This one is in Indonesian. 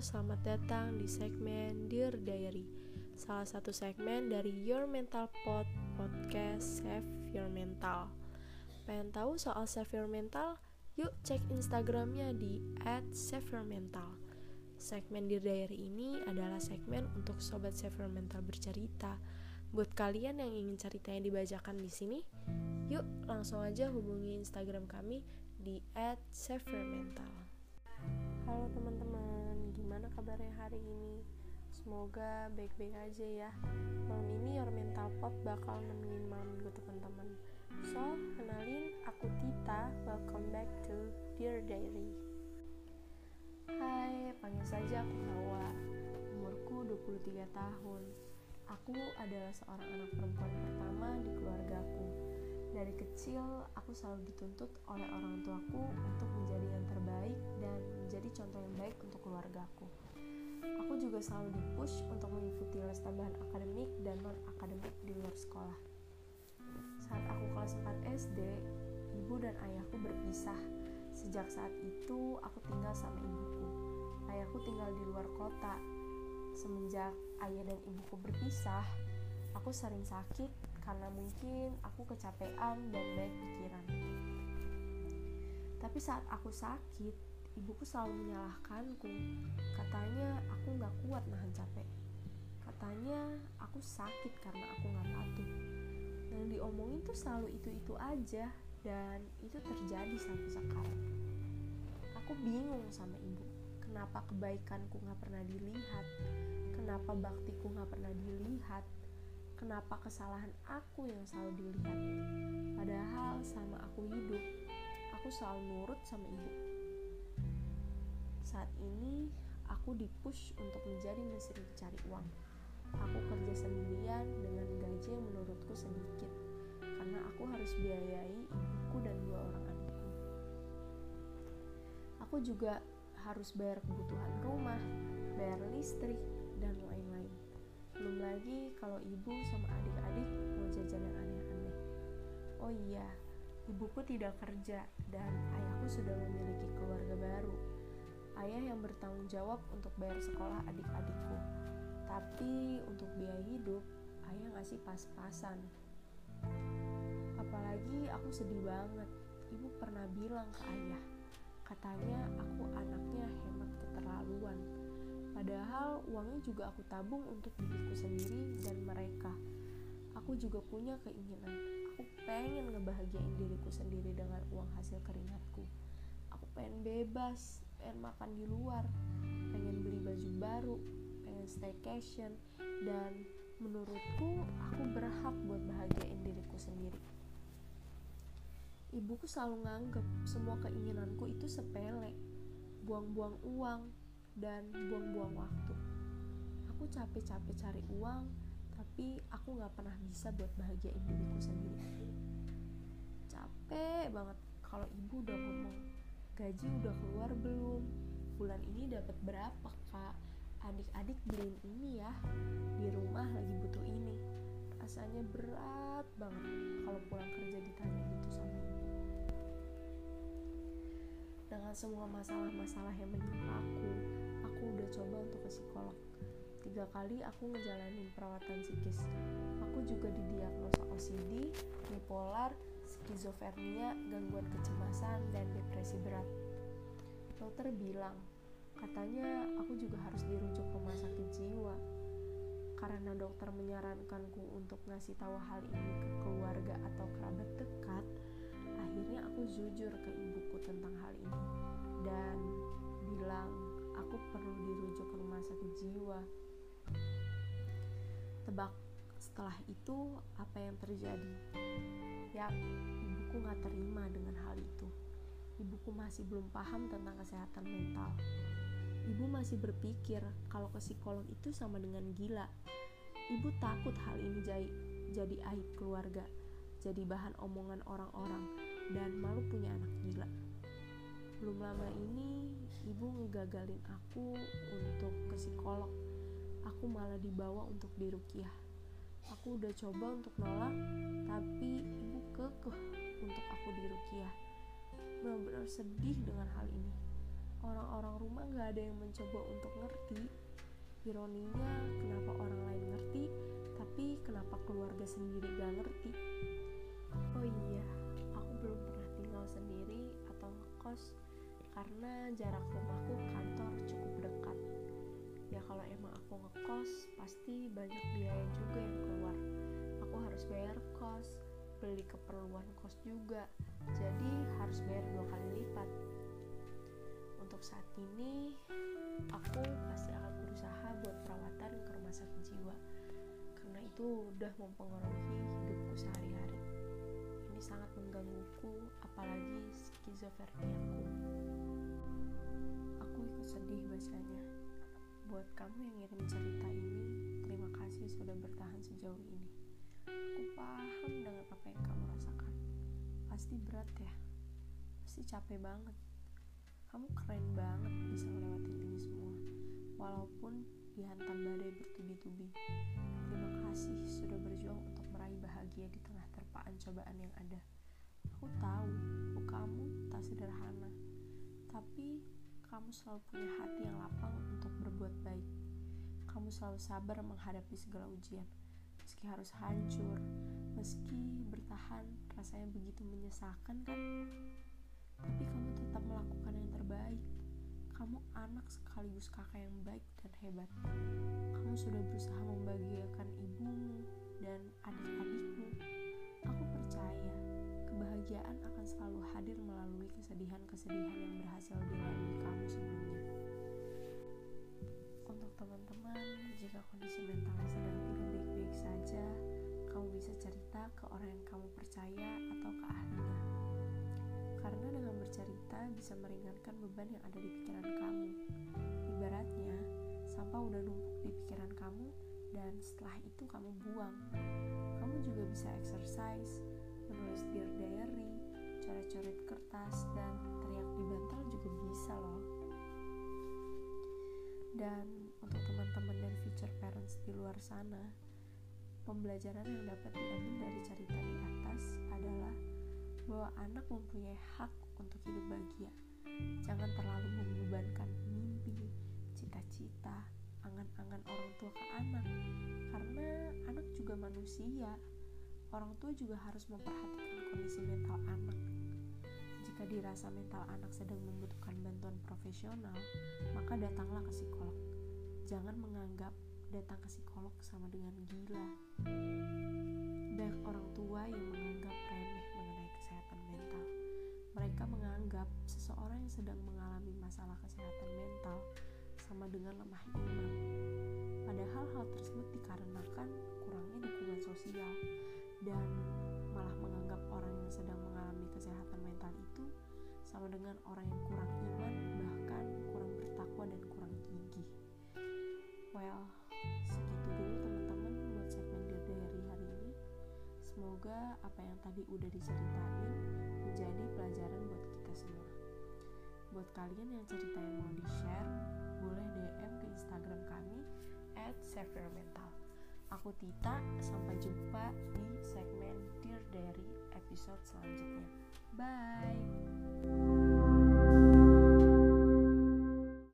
selamat datang di segmen Dear Diary. Salah satu segmen dari Your Mental Pod Podcast Save Your Mental. Pengen tahu soal Save Your Mental? Yuk cek Instagramnya di at Save Your Mental. Segmen Dear Diary ini adalah segmen untuk Sobat Save Your Mental bercerita. Buat kalian yang ingin ceritanya dibacakan di sini, yuk langsung aja hubungi Instagram kami di @saveyourmental. Halo teman-teman, gimana kabarnya hari ini? Semoga baik-baik aja ya. Malam ini Your Mental Pot bakal nemenin malam minggu teman-teman. So, kenalin aku Tita, welcome back to Dear Diary. Hai, panggil saja aku Hawa. Umurku 23 tahun Aku adalah seorang anak perempuan pertama di keluargaku. Dari kecil, aku selalu dituntut oleh orang tuaku untuk menjadi yang terbaik dan menjadi contoh yang baik untuk keluargaku. Aku juga selalu dipush untuk mengikuti les tambahan akademik dan non-akademik di luar sekolah. Saat aku kelas 4 SD, ibu dan ayahku berpisah. Sejak saat itu, aku tinggal sama ibuku. Ayahku tinggal di luar kota, Semenjak ayah dan ibuku berpisah, aku sering sakit karena mungkin aku kecapean dan banyak pikiran. Tapi saat aku sakit, ibuku selalu menyalahkanku. Katanya aku nggak kuat nahan capek. Katanya aku sakit karena aku nggak patuh. Yang diomongin tuh selalu itu-itu aja dan itu terjadi sampai sekarang. Aku bingung sama ibu kenapa kebaikanku gak pernah dilihat kenapa baktiku gak pernah dilihat kenapa kesalahan aku yang selalu dilihat padahal sama aku hidup aku selalu nurut sama ibu saat ini aku dipush untuk menjadi mesin cari uang aku kerja sendirian dengan gaji yang menurutku sedikit karena aku harus biayai ibuku dan dua orang adikku aku juga harus bayar kebutuhan rumah, bayar listrik, dan lain-lain. Belum lagi kalau ibu sama adik-adik mau jajan yang aneh-aneh. Oh iya, ibuku tidak kerja dan ayahku sudah memiliki keluarga baru. Ayah yang bertanggung jawab untuk bayar sekolah adik-adikku. Tapi untuk biaya hidup, ayah ngasih pas-pasan. Apalagi aku sedih banget. Ibu pernah bilang ke ayah, Katanya aku anaknya hemat keterlaluan. Padahal uangnya juga aku tabung untuk diriku sendiri dan mereka. Aku juga punya keinginan. Aku pengen ngebahagiain diriku sendiri dengan uang hasil keringatku. Aku pengen bebas, pengen makan di luar, pengen beli baju baru, pengen staycation, dan menurutku aku berhak buat bahagiain diriku sendiri ibuku selalu nganggep semua keinginanku itu sepele, buang-buang uang, dan buang-buang waktu. Aku capek-capek cari uang, tapi aku gak pernah bisa buat bahagiain diriku sendiri. Capek banget kalau ibu udah ngomong, gaji udah keluar belum? Bulan ini dapat berapa kak? Adik-adik beliin ini ya, di rumah lagi butuh ini. Rasanya berat banget kalau pulang kerja ditanya gitu sama ibu dengan semua masalah-masalah yang menimpa aku aku udah coba untuk ke psikolog tiga kali aku ngejalanin perawatan psikis aku juga didiagnosa OCD bipolar skizofrenia gangguan kecemasan dan depresi berat. Dokter bilang katanya aku juga harus dirujuk ke rumah sakit jiwa karena dokter menyarankanku untuk ngasih tahu hal ini ke keluarga atau kerabat dekat. Akhirnya aku jujur ke ibuku tentang hal ini dan bilang aku perlu dirujuk ke rumah sakit jiwa. Tebak setelah itu apa yang terjadi? Ya ibuku gak terima dengan hal itu. Ibuku masih belum paham tentang kesehatan mental. Ibu masih berpikir kalau ke psikolog itu sama dengan gila. Ibu takut hal ini jadi, jadi aib keluarga jadi bahan omongan orang-orang dan malu punya anak gila. Belum lama ini ibu ngegagalin aku untuk ke psikolog. Aku malah dibawa untuk dirukiah aku udah coba untuk nolak tapi ibu kekeh untuk aku dirukiah. Benar-benar sedih dengan hal ini. Orang-orang rumah gak ada yang mencoba untuk ngerti ironinya kenapa orang lain ngerti tapi kenapa keluarga sendiri gak ngerti. Oh iya aku belum pernah tinggal sendiri atau ngekos karena jarak rumahku kantor cukup dekat. Ya kalau emang aku ngekos pasti banyak biaya juga yang bayar kos beli keperluan kos juga. Jadi harus bayar dua kali lipat. Untuk saat ini aku pasti akan berusaha buat perawatan ke rumah sakit jiwa. Karena itu udah mempengaruhi hidupku sehari-hari. Ini sangat menggangguku apalagi skizofreniaku aku. Ikut sedih bacanya buat kamu yang ngirim cerita ini terima kasih sudah bertahan sejauh ini aku paham dengan apa yang kamu rasakan. Pasti berat ya. Pasti capek banget. Kamu keren banget bisa melewati ini semua. Walaupun dihantam badai bertubi-tubi. Terima kasih sudah berjuang untuk meraih bahagia di tengah terpaan cobaan yang ada. Aku tahu kamu tak sederhana. Tapi kamu selalu punya hati yang lapang untuk berbuat baik. Kamu selalu sabar menghadapi segala ujian meski harus hancur meski bertahan rasanya begitu menyesakan kan tapi kamu tetap melakukan yang terbaik. Kamu anak sekaligus kakak yang baik dan hebat. Kamu sudah berusaha membahagiakan ibumu dan adik-adikmu. Aku percaya kebahagiaan akan selalu hadir melalui kesedihan-kesedihan yang berhasil dilalui kamu sebelumnya. Untuk teman-teman, jika kondisi mentalnya ke orang yang kamu percaya atau ke ahlinya karena dengan bercerita bisa meringankan beban yang ada di pikiran kamu. Ibaratnya, sampah udah numpuk di pikiran kamu dan setelah itu kamu buang. Kamu juga bisa exercise, menulis dear diary, coret-coret kertas, dan teriak di bantal juga bisa loh. Dan untuk teman-teman dan future parents di luar sana, pembelajaran yang dapat diambil dari cerita di atas adalah bahwa anak mempunyai hak untuk hidup bahagia. Jangan terlalu membebankan mimpi, cita-cita, angan-angan orang tua ke anak, karena anak juga manusia. Orang tua juga harus memperhatikan kondisi mental anak. Jika dirasa mental anak sedang membutuhkan bantuan profesional, maka datanglah ke psikolog. Jangan menganggap datang ke psikolog sama dengan gila. Banyak orang tua yang menganggap remeh mereka menganggap seseorang yang sedang mengalami masalah kesehatan mental sama dengan lemah iman. Padahal hal tersebut dikarenakan kurangnya dukungan sosial dan malah menganggap orang yang sedang mengalami kesehatan mental itu sama dengan orang yang kurang Semoga apa yang tadi udah diceritain menjadi pelajaran buat kita semua. Buat kalian yang cerita yang mau di-share, boleh DM ke Instagram kami at. Aku Tita, sampai jumpa di segmen Dear Diary episode selanjutnya. Bye!